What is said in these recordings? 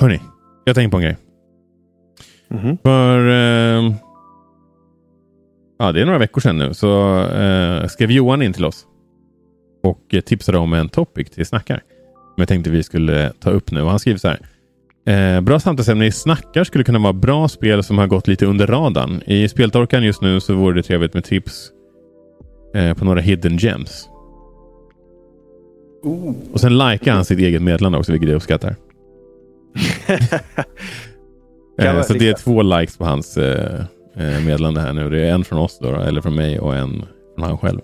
Hörni, jag tänkte på en grej. Mhm. För eh, ja, det är några veckor sedan nu så eh, skrev Johan in till oss och tipsade om en topic till snackar. Som jag tänkte vi skulle ta upp nu. Och han skriver så här. Eh, bra samtalsämne i snackar skulle kunna vara bra spel som har gått lite under radarn. I speltorkan just nu så vore det trevligt med tips eh, på några hidden gems. Och sen likar han sitt eget meddelande också, vilket jag uppskattar. Eh, så det är liksom- två likes på hans eh, eh, meddelande här nu. Det är en från oss då, eller från mig och en från han själv.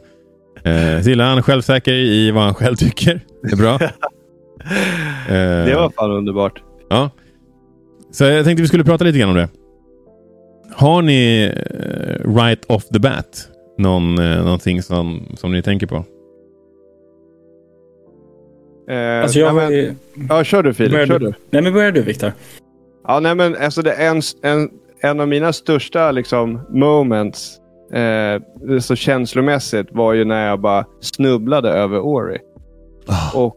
Eh, så gillar han självsäker i vad han själv tycker. Det är bra. Det var fan underbart. Ja. Så jag tänkte vi skulle prata lite grann om det. Har ni right off the bat någon, någonting som, som ni tänker på? Eh, Alltså jag nej, har men, ju... ja, kör du Filip. Börjar Kör du? du. Nej, men börjar du Viktor. Ja, nej, men alltså det är en, en, en av mina största liksom, moments eh, så känslomässigt var ju när jag bara snubblade över Ori. Och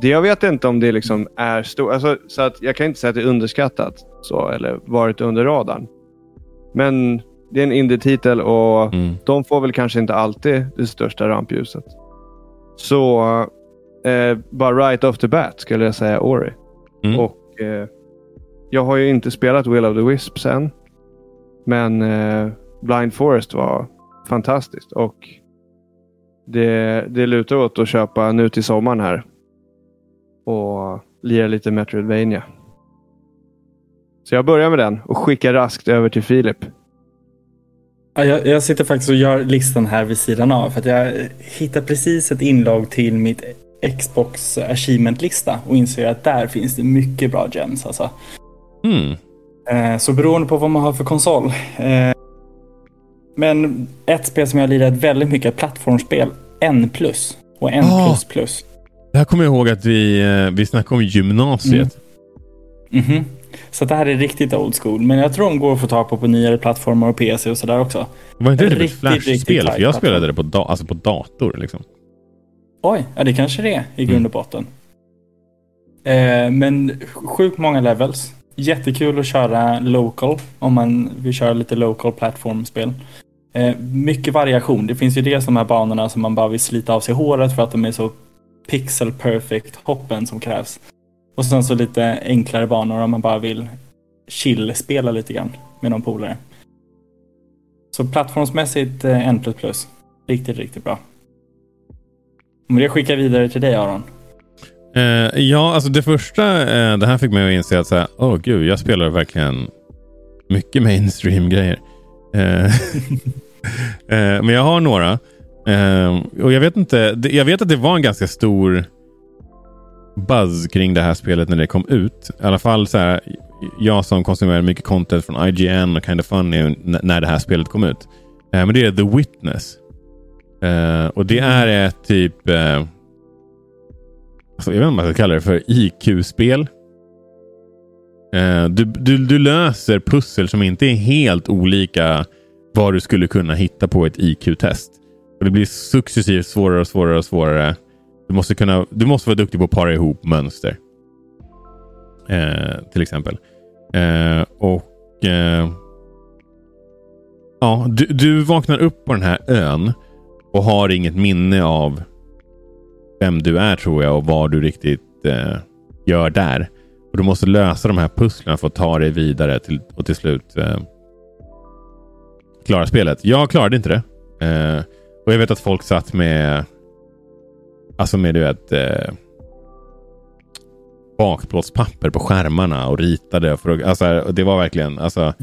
det, jag vet inte om det liksom är stort. Alltså, så att jag kan inte säga att det är underskattat så, eller varit under radarn. Men det är en indie-titel och Mm. de får väl kanske inte alltid det största rampljuset. Så eh, bara right off the bat skulle jag säga Ori. Mm. Och eh, Jag har ju inte spelat Will of the Wisps än. Men eh, Blind Forest var fantastiskt. Och det, det lutar åt att köpa nu till sommaren här. Och lira lite Metroidvania. Så jag börjar med den och skickar raskt över till Filip. Ja, jag, jag sitter faktiskt och gör listan här vid sidan av. För att jag hittar precis ett inlogg till mitt Xbox Achievement-lista och inser att där finns det mycket bra gems. Alltså. Mm. Så beroende på vad man har för konsol. Eh, men ett spel som jag lirat väldigt mycket är ett plattformsspel. N+. Och N++. Ah. Det här kommer jag ihåg att vi, eh, vi snackade om gymnasiet. Mhm. Så det här är riktigt old school. Men jag tror de går att få tag på på nyare plattformar och PC och sådär också. Var inte det typ ett Riktigt, riktigt flashspel? För jag spelade det på, da- alltså på dator. Liksom. Oj, ja det kanske det är i Mm. grund och botten. Eh, men sjukt många levels. Jättekul att köra local om man vill köra lite local plattformspel. Eh, mycket variation. Det finns ju dels de här banorna som man bara vill slita av sig håret för att de är så pixel perfect hoppen som krävs. Och sen så lite enklare banor om man bara vill chill-spela lite grann med någon polare. Så plattformsmässigt eh, N++. Riktigt, riktigt bra. Men det skickar vidare till dig Aron. Eh, ja, alltså det första, eh, det här fick mig att inse att så här, gud, jag spelar verkligen mycket mainstream-grejer. Eh, eh, men jag har några. Eh, och jag vet inte, det- jag vet att det var en ganska stor buzz kring det här spelet när det kom ut. I alla fall så här, jag som konsumerar mycket content från IGN och Kind of Funny när det här spelet kom ut. Eh, men det är The Witness. Eh, och det är ett typ eh, alltså, jag vet inte om man ska kalla det för IQ-spel. Eh, du, du, du löser pussel som inte är helt olika vad du skulle kunna hitta på ett IQ-test. Och Det blir successivt svårare och svårare och svårare. Du måste, kunna, du måste vara duktig på att para ihop mönster. Eh, till exempel. Eh, och eh, ja, du, du vaknar upp på den här ön och har inget minne av vem du är tror jag och vad du riktigt eh, gör där. Och Du måste lösa de här pusslen för att ta dig vidare till, och till slut eh, klara spelet. Jag klarade inte det. Eh, och jag vet att folk satt med alltså med du vet eh, bakplåtspapper på skärmarna och ritade. För att, alltså, det var verkligen alltså,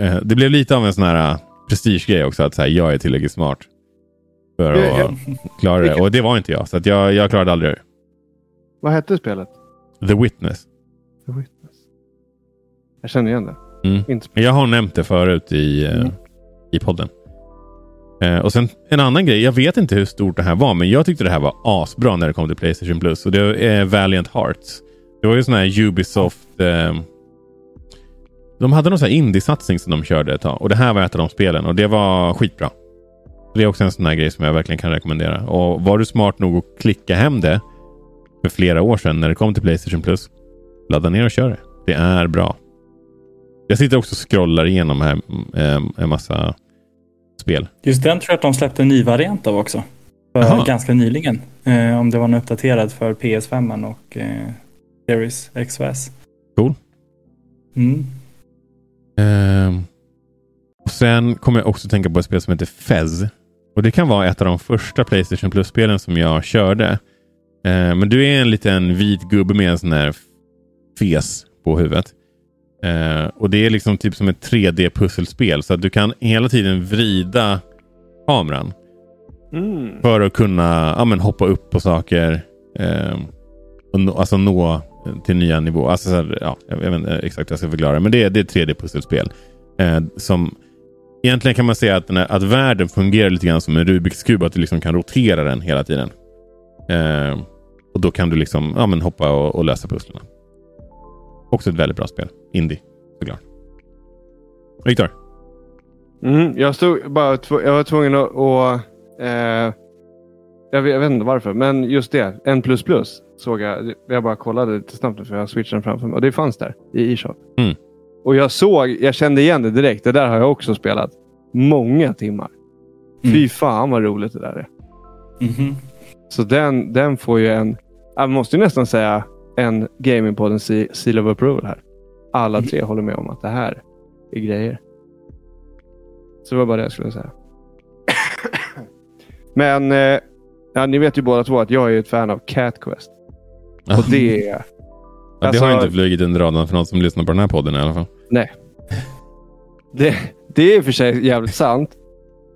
eh, det blev lite av en sån här eh, prestigegrej också att så här, jag är tillräckligt smart för att klara det. Och det var inte jag. Så att jag, jag klarade aldrig det. Vad hette spelet? The Witness. The Witness. Jag känner igen det. Mm. Jag har nämnt det förut i, eh, Mm. i podden. Eh, och sen en annan grej. Jag vet inte hur stort det här var, men jag tyckte det här var asbra när det kom till Playstation Plus. Och det är Valiant Hearts. Det var ju sån här Ubisoft... Eh, de hade någon sån här indie-satsning som de körde ett tag. Och det här var ett av de spelen och det var skitbra. Det är också en sån här grej som jag verkligen kan rekommendera. Och var du smart nog att klicka hem det för flera år sedan när det kom till Playstation Plus. Ladda ner och kör det. Det är bra. Jag sitter också och scrollar igenom här, eh, en massa spel. Just den tror jag att de släppte en ny variant av också. Ganska nyligen. Eh, om det var en uppdaterad för PS5 och eh, Series X och S. Cool. Mm. Eh, och sen kommer jag också tänka på ett spel som heter Fez. Och Det kan vara ett av de första Playstation Plus-spelen som jag körde. Eh, men du är en liten vit gubbe med en sån här fes på huvudet. Eh, och Det är liksom typ som ett 3D-pusselspel. Så att du kan hela tiden vrida kameran. Mm. För att kunna ja, men, hoppa upp på saker. Eh, och nå, alltså nå till nya nivåer. Alltså, här, ja, jag vet inte exakt hur jag ska förklara. Men det, är- det är ett 3D-pusselspel. Eh, som Egentligen kan man säga att, här, att världen fungerar lite grann som en Rubiks kub. Att du liksom kan rotera den hela tiden. Eh, och då kan du liksom ja, men hoppa och, och lösa pusslen. Också ett väldigt bra spel. Indie, såklart. Viktor? Mm, jag, stod bara tv- jag var tvungen att... att eh, jag, vet, jag vet inte varför, men just det. Plus såg jag. Jag bara kollade lite snabbt för jag switchade framför mig. Och det fanns där i e-shop. Mm. Och jag såg, jag kände igen det direkt. Det där har jag också spelat. Många timmar. Mm. Fy fan vad roligt det där är. Mhm. Så den, den får ju en... Jag måste ju nästan säga en Gamingpodden se- Seal of Approval här. Alla Mm. tre håller med om att det här är grejer. Så det var bara det jag skulle säga. Men eh, ja, ni vet ju båda två att jag är ett fan av Cat Quest. Och det är... Det har alltså- inte flugit under radarn för någon som lyssnar på den här podden i alla fall. Det, det är i och för sig jävligt sant.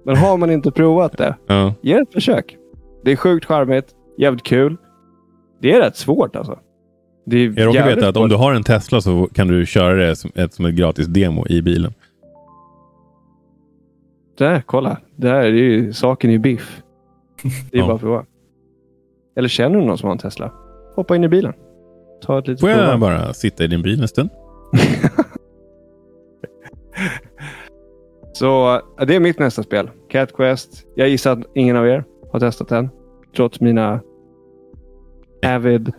Men har man inte provat det, Ja. ge ett försök. Det är sjukt charmigt, jävligt kul. Det är rätt svårt alltså. Det är Jag råkar veta att om du har en Tesla så kan du köra det som ett, som ett gratis demo i bilen. Där, kolla. Det här är ju saken i biff. Det är Ja. bara att prova. Eller känner du någon som har en Tesla? Hoppa in i bilen. Ta ett litet Får jag provvarv. bara sitta i din bil en stund? Så ja, det är mitt nästa spel. Cat Quest. Jag gissar att ingen av er har testat den. Trots mina avid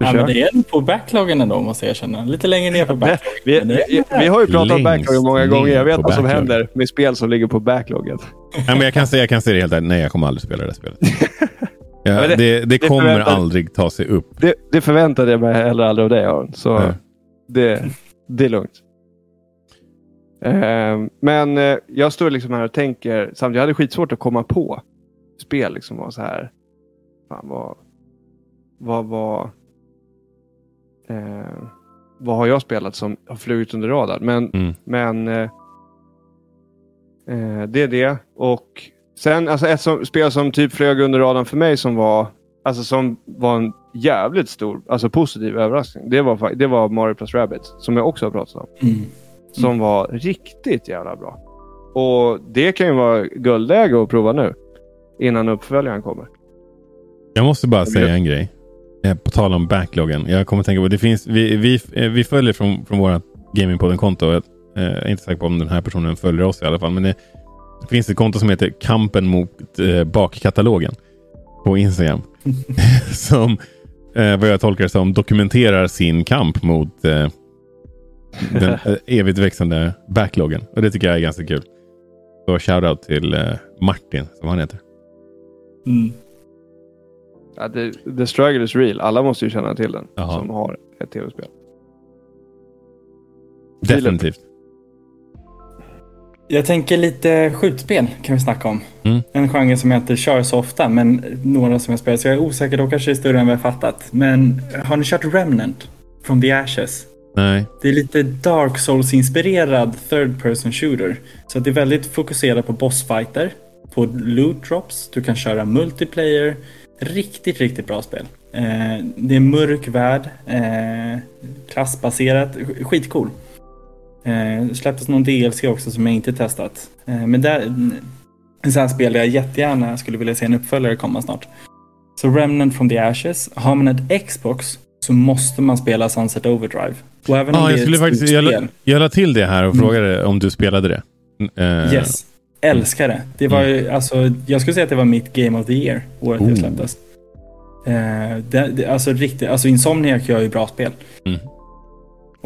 Ja, men det är på backloggen ändå måste jag erkänna. Lite längre ner på backloggen. vi, vi, vi har ju pratat om backloggen många gånger. Jag vet vad som backloggen. händer med spel som ligger på backloggen. Nej, men jag, kan säga, jag kan säga det helt ärligt. Nej, jag kommer aldrig spela det spelet. Ja, det, det- det, kommer aldrig ta sig upp. Det, det förväntade jag mig heller aldrig av dig Aron. Så Nej. det, det är lugnt. Ehm, men eh, jag står liksom här och tänker. Samtidigt, jag hade skitsvårt att komma på spel. Liksom var så här. Fan, vad, vad, vad, eh, vad har jag spelat som har flugit under radarn? Men, Mm. men eh, det är det. Och sen alltså ett som, spel som typ flög under radarn för mig som var Alltså som var en jävligt stor, alltså positiv överraskning. Det var, det var Mario plus Rabbids, som jag också har pratat om. Mm. Som var riktigt jävla bra. Och det kan ju vara guldläge att prova nu. Innan uppföljaren kommer. Jag måste bara säga en grej. Eh, På tal om backloggen. Jag kommer att tänka på det finns, vi, vi, eh, vi följer från, från vårt Gamingpodden-konto. Jag eh, är inte säker på om den här personen följer oss i alla fall. Men det, det finns ett konto som heter Kampen mot eh, bakkatalogen på Instagram. som eh, vad jag tolkar som dokumenterar sin kamp mot eh, den eh, evigt växande backloggen. Och det tycker jag är ganska kul. Så shoutout till eh, Martin som han heter. Mm. Ja, det, the struggle is real. Alla måste ju känna till den Jaha. som har ett tv-spel. Filip. Definitivt. Jag tänker lite skjutspel kan vi snacka om. Mm. En genre som jag inte kör så ofta, men några som jag spelar. Så jag är osäker, då kanske det är större än vad jag fattat. Men har ni kört Remnant? From the Ashes? Nej. Det är lite Dark Souls-inspirerad third person shooter. Så det är väldigt fokuserat på bossfighter, på loot drops, du kan köra multiplayer. Riktigt, riktigt bra spel. Eh, det är mörk värld, eh, klassbaserat, sk- skitcool. Eh, det släpptes någon DLC också som jag inte testat. Eh, men där, sån här spel jag jättegärna skulle vilja se en uppföljare komma snart. Så Remnant from the Ashes. Har man ett Xbox så måste man spela Sunset Overdrive. Och även om Ah, det jag, skulle faktiskt, jag, jag la till det här och Mm. frågade om du spelade det. Eh, Yes. Älskar det. Det var ju, alltså, jag skulle säga att det var mitt Game of the Year, året Oh. det släpptes. Eh, det, det, alltså riktigt, alltså Insomniac gör ju bra spel. Mm.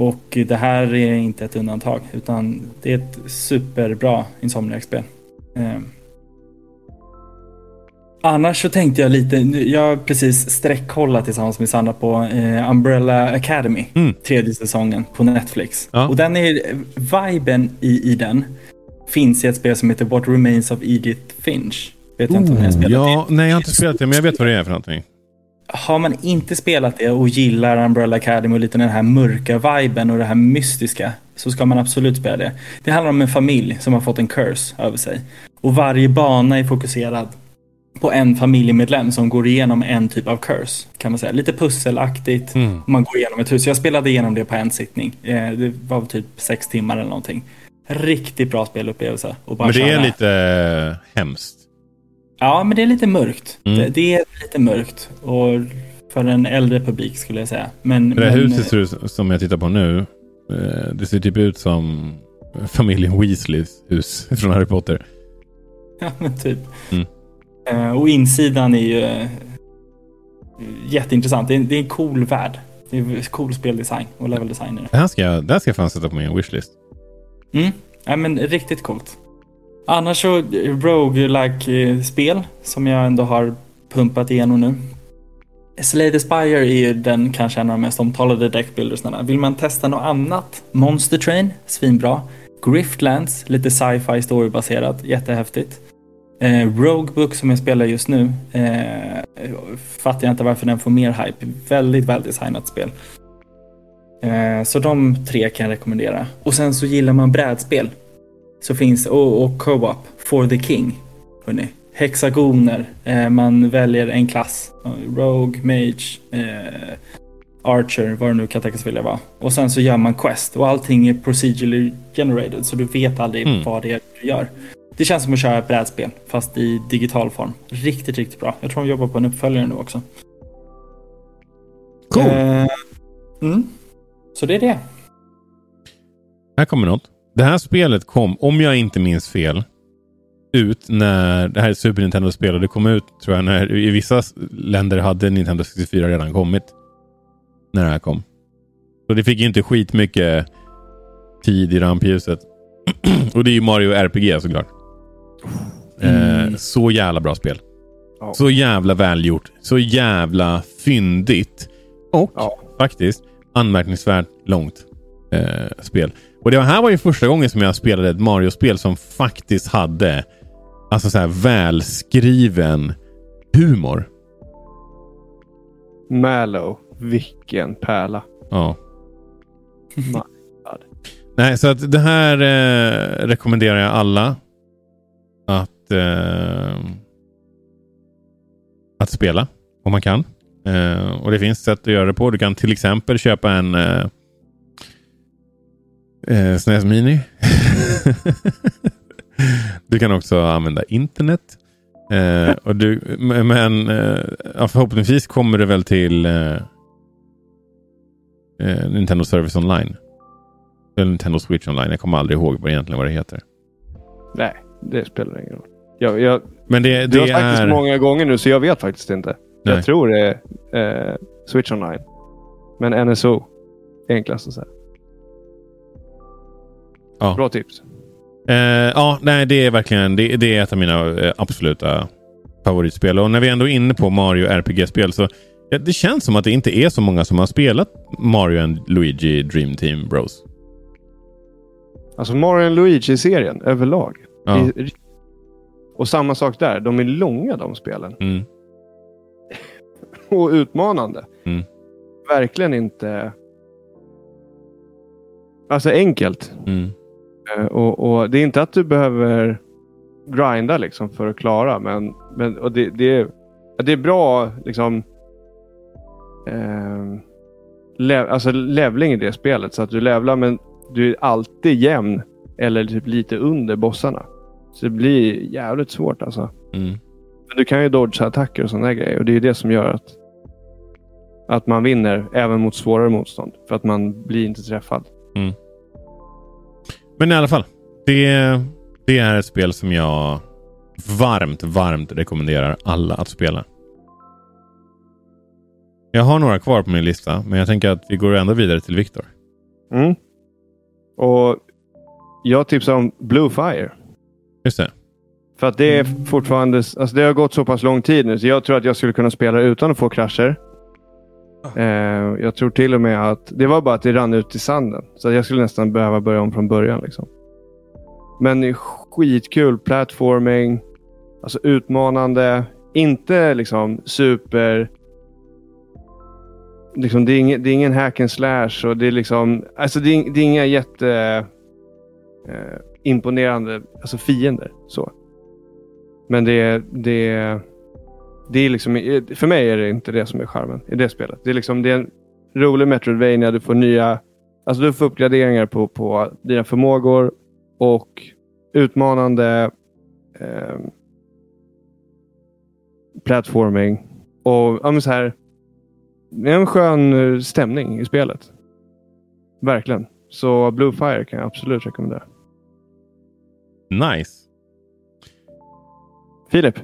Och det här är inte ett undantag utan det är ett superbra Insomniac-spel. Eh, Annars så tänkte jag lite, jag har precis sträckkollat tillsammans med Sandra på eh, Umbrella Academy, Mm. tredje säsongen på Netflix. Ja. Och den är, viben i, i den finns i ett spel som heter What Remains of Edith Finch. Vet jag inte om ni har spelat ja, det. nej, jag har inte spelat det, men jag vet vad det är för någonting. Har man inte spelat det och gillar Umbrella Academy och lite den här mörka viben och det här mystiska så ska man absolut spela det. Det handlar om en familj som har fått en curse över sig. Och varje bana är fokuserad på en familjemedlem som går igenom en typ av curse. Kan man säga. Lite pusselaktigt. Mm. Man går igenom ett hus. Jag spelade igenom det på en sittning. Eh, Det var typ sex timmar eller någonting. Riktigt bra spelupplevelse. Men det är lite eh, hemskt. Ja, men det är lite mörkt. Mm. Det, det är lite mörkt. Och för en äldre publik skulle jag säga. Men, Det där men, huset ser ut, som jag tittar på nu. eh, Det ser typ ut som familjen Weasleys hus från Harry Potter. Ja, men typ. Mm. Eh, och insidan är ju eh, jätteintressant. Det är, det är en cool värld. Det är cool speldesign och leveldesign. Det här ska jag, det här ska jag fan sätta på min wishlist. Mm. Ja, men riktigt coolt. Annars så eh, roguelike spel som jag ändå har pumpat igenom nu. Slay the Spire är ju den kanske en av de mest omtalade deckbuildersarna. Vill man testa något annat? Monster Train, svinbra. Griftlands, lite sci-fi storybaserat, jättehäftigt. Eh, Roguebook som jag spelar just nu eh, fattar jag inte varför den får mer hype. Väldigt väldesignat spel. Eh, så de tre kan jag rekommendera. Och sen så gillar man brädspel. Så finns, och, och co-op, For the King. Hörrni. Hexagoner, eh, man väljer en klass. Eh, Rogue, Mage, eh, Archer, vad det nu kan tänkas vilja vara. Och sen så gör man Quest och allting är procedurally generated så du vet aldrig Mm. vad det är du gör. Det känns som att köra ett brädspel fast i digital form. Riktigt, riktigt bra. Jag tror de jobbar på en uppföljare nu också. Cool. Eh, mm. Så det är det. Här kommer något. Det här spelet kom, om jag inte minns fel, ut när det här Super Nintendo-spel och det kom ut tror jag när i vissa länder hade Nintendo 64 redan kommit. När det här kom. Så det fick ju inte skitmycket tid i rampljuset. och det är ju Mario RPG såklart. Mm. Eh, så jävla bra spel. Ja. Så jävla välgjort. Så jävla fyndigt. Och Ja. faktiskt anmärkningsvärt långt eh, spel. Och det här var ju första gången som jag spelade ett Mario-spel som faktiskt hade alltså så här välskriven humor. Mallow. Vilken pärla. Ja. Nej, så att det här eh, rekommenderar jag alla att, eh, att spela om man kan. Eh, och det finns sätt att göra det på. Du kan till exempel köpa en eh, SNES Mini. du kan också använda internet. Eh, och du, men eh, förhoppningsvis kommer det väl till eh, eh, Nintendo Service Online. Eller Nintendo Switch Online. Jag kommer aldrig ihåg vad egentligen vad det heter. Nej, det spelar ingen roll. Jag, jag, Men det, du har det sagt det så är... många gånger nu så jag vet faktiskt inte. Nej. Jag tror det är eh, Switch Online. Men NSO. Enklast att säga. Ja. Bra tips. Eh, ja, nej, det är verkligen det, det är ett av mina eh, absoluta favoritspel. Och när vi ändå är inne på Mario RPG-spel så ja, det känns som att det inte är så många som har spelat Mario and Luigi Dream Team Bros. Alltså Mario Luigi-serien överlag. Ja. Är- Och samma sak där. De är långa de spelen. Mm. Och utmanande. Mm. Verkligen inte... Alltså enkelt. Mm. Eh, Och, och det är inte att du behöver grinda liksom för att klara. Men, men och det, det, är, det är bra liksom... Eh, le, alltså levling i det spelet. Så att du levlar men du är alltid jämn. Eller typ lite under bossarna. Så det blir jävligt svårt alltså. Mm. Men du kan ju dodga attacker och sådana grejer. Och det är det som gör att, att man vinner även mot svårare motstånd. För att man blir inte träffad. Men i alla fall. Det, det är ett spel som jag varmt, varmt rekommenderar alla att spela. Jag har några kvar på min lista, men jag tänker att vi går ändå vidare till Viktor. Mm. Och jag tipsar om Blue Fire. Just det. För att det är fortfarande, alltså det har gått så pass lång tid nu så jag tror att jag skulle kunna spela utan att få krascher. Eh, jag tror till och med att det var bara att det rann ut i sanden. Så jag skulle nästan behöva börja om från början. Liksom. Men skitkul platforming. Alltså utmanande. Inte liksom super... Liksom, det, är ingen, det är ingen hack and slash. Och det, är liksom, alltså det, är, det är inga jätte... Eh, imponerande alltså fiender. Så. Men det, det, det är liksom, för mig är det inte det som är charmen i det spelet. Det är liksom det är en rolig Metroidvania. Du får nya, alltså du får uppgraderingar på, på dina förmågor och utmanande eh, platforming. Och ja, men så här, det är en skön stämning i spelet. Verkligen. Så Blue Fire kan jag absolut rekommendera. Nice. Filip?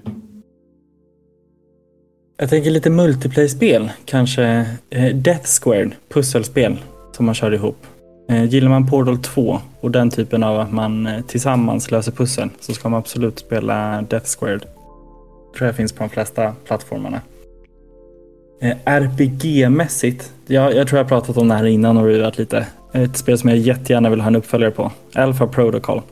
Jag tänker lite multiplayer-spel. Kanske eh, Death Squared, pusselspel som man kör ihop. Eh, gillar man Portal 2 och den typen av att man eh, tillsammans löser pussel så ska man absolut spela Death Squared. Tror jag finns på de flesta plattformarna. RPG-mässigt, jag, jag tror jag pratat om det här innan och ruvat lite. Ett spel som jag jättegärna vill ha en uppföljare på. Alpha Protocol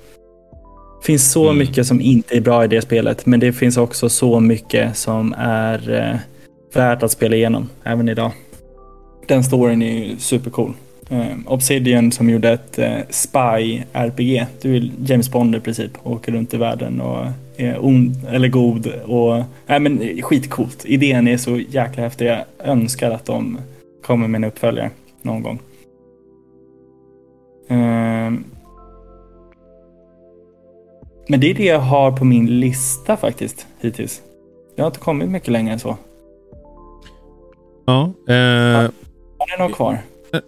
finns så Mm. mycket som inte är bra i det spelet, men det finns också så mycket som är eh, värt att spela igenom även idag. Den storyn är ju supercool. Eh, Obsidian som gjorde ett eh, Spy-RPG. Du är James Bond i princip. Åker runt i världen och är ond eller god. Och, nej, men eh, skitcoolt. Idén är så jäkla häftig. Jag önskar att de kommer med en uppföljare någon gång. Men det är det jag har på min lista faktiskt hittills. Jag har inte kommit mycket längre än så. Ja, eh, Har ni något kvar?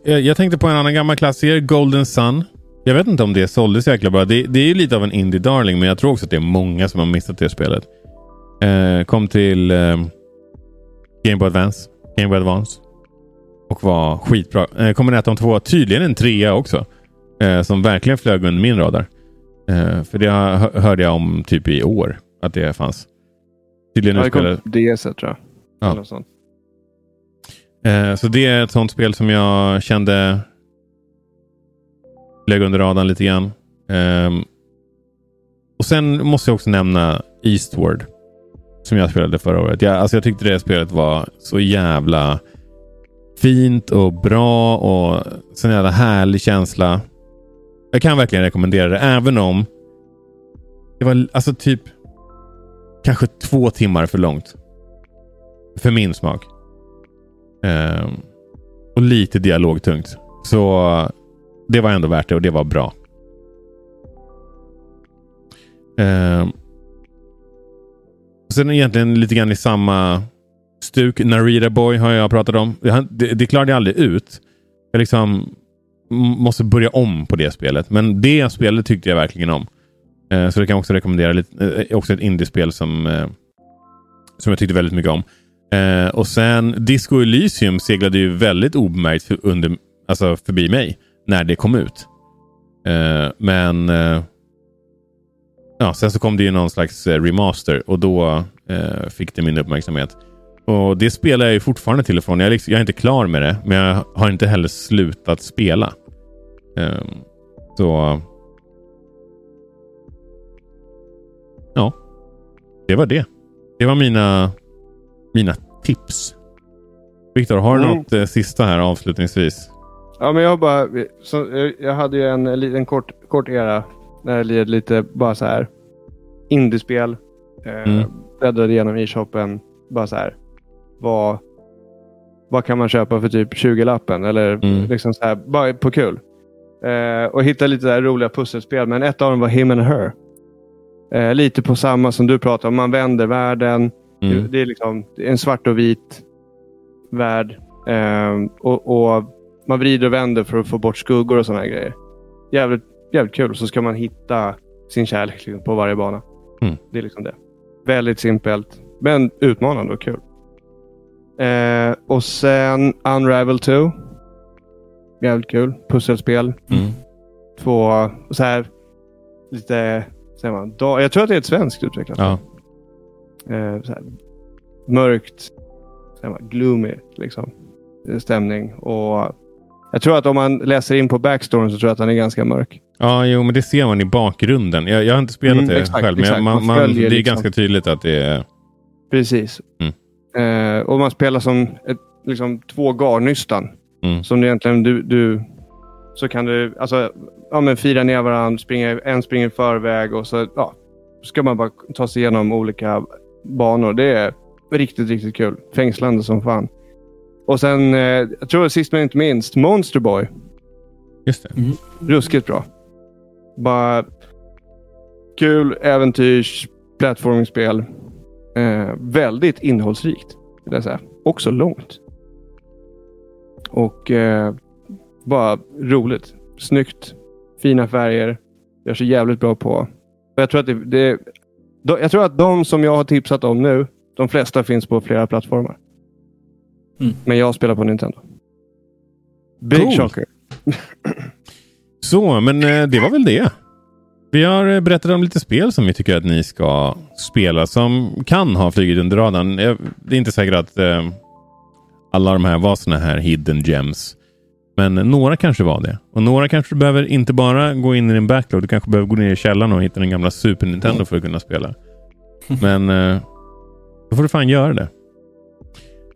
jag, jag tänkte på en annan gammal klassiker, Golden Sun. Jag vet inte om det såldes så jäkla bra. Det, det är ju lite av en indie-darling, men jag tror också att det är många som har missat det spelet. Eh, kom till eh, Game Boy Advance. Game Boy Advance. Och var skitbra. Eh, kommer Ettan 2 tydligen en trea också. Eh, som verkligen flög under min radar. Eh, för det hör- hörde jag om typ i år. Att det fanns. Tydligen Ja, det utspelade. kom DS tror jag. Ja. Eller sånt. Eh, så det är ett sånt spel som jag kände flög under radarn lite grann. Ehm, och sen måste jag också nämna Eastward. Som jag spelade förra året. Jag, alltså jag tyckte det spelet var så jävla fint och bra och så jävla härlig känsla. Jag kan verkligen rekommendera det även om det var alltså typ kanske två timmar för långt. För min smak. Ehm, och lite dialogtungt. Så det var ändå värt det och det var bra. Ehm, sen egentligen lite grann i samma stuk. Narita Boy har jag pratat om. Det, det klarade jag aldrig ut. Jag liksom måste börja om på det spelet. Men det spelet tyckte jag verkligen om. Eh, så det kan jag också rekommendera. Lite, eh, också ett indiespel som, eh, som jag tyckte väldigt mycket om. Eh, och sen Disco Elysium seglade ju väldigt obemärkt för, under, alltså förbi mig när det kom ut. Eh, men eh, ja, sen så kom det ju någon slags eh, remaster och då eh, fick det min uppmärksamhet. Och Det spelar jag ju fortfarande till och från. Jag är, liksom, jag är inte klar med det, men jag har inte heller slutat spela. Eh, så... Ja, det var det. Det var mina mina tips. Viktor, har du Mm. något eh, sista här avslutningsvis? Ja, men jag bara... Så, jag- jag hade ju en, liten kort, kort era när jag led lite bara så här indiespel. Eh, Mm. Bläddrade igenom e-shoppen. Bara så här. Vad, vad kan man köpa för typ 20-lappen? Eller Mm. liksom så här, bara på kul. Eh, och hittade lite där roliga pusselspel. Men ett av dem var Him and Her. Eh, lite på samma som du pratar om. Man vänder världen. Mm. Det är liksom en svart och vit värld. Ehm, och, och Man vrider och vänder för att få bort skuggor och sådana här grejer. Jävligt, jävligt kul. Så ska man hitta sin kärlek liksom, på varje bana. Mm. Det är liksom det. Väldigt simpelt, men utmanande och kul. Eh, och sen Unravel 2. Jävligt kul. Pusselspel. Mm. Två så här lite, säger man, da, jag tror att det är ett svenskt utvecklat Ja. eh, så här, mörkt, säger man, gloomy liksom, stämning. Och jag tror att om man läser in på backstoryn så tror jag att den är ganska mörk. ja, jo, men det ser man i bakgrunden. Jag, jag har inte spelat Mm, det exakt, själv, men exakt. man, Man man, det är liksom. ganska tydligt att det är... Precis. Mm. Eh, och man spelar som ett, liksom, två garnnystan. Mm. Som du egentligen du, du så kan du alltså, ja, men fira ner varandra, springa, en springer i förväg och så ja, ska man bara ta sig igenom olika banor. Det är riktigt, riktigt kul. Fängslande som fan. Och sen, eh, jag tror sist men inte minst, Monster Boy. Just det. Ruskigt bra. Bara kul äventyrs plattformingspel. Eh, väldigt innehållsrikt. Vill jag säga. Också långt. Och eh, bara roligt. Snyggt. Fina färger. Gör sig jävligt bra på. Och Jag tror, att det, det, de, jag tror att de som jag har tipsat om nu, de flesta finns på flera plattformar. Mm. Men jag spelar på Nintendo. Big Cool. shocker. Så, men eh, det var väl det. Vi har eh, berättat om lite spel som vi tycker att ni ska spela som kan ha flugit under radarn. Det är inte säkert att eh, alla de här var såna här hidden gems. Men några kanske var det. Och några kanske behöver inte bara gå in i din backlog. Du kanske behöver gå ner i källaren och hitta den gamla Super Nintendo för att kunna spela. Men eh, då får du fan göra det.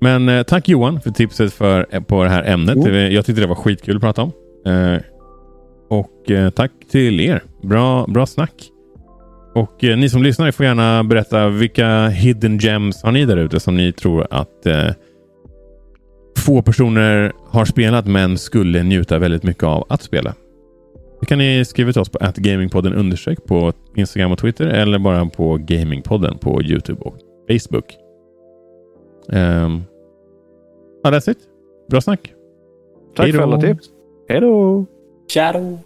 Men eh, tack Johan för tipset för, eh, på det här ämnet. Det- Jag tyckte det var skitkul att prata om. Eh, och eh, tack till er. Bra, bra snack. Och eh, ni som lyssnar får gärna berätta vilka hidden gems har ni där ute som ni tror att få personer har spelat men skulle njuta väldigt mycket av att spela. Det kan ni skriva till oss på gamingpodden understreck på Instagram och Twitter eller bara på Gamingpodden på Youtube och Facebook. Um, ja, that's it. Bra snack. Tack Hej då. för alla tips. Hej då! Shadow.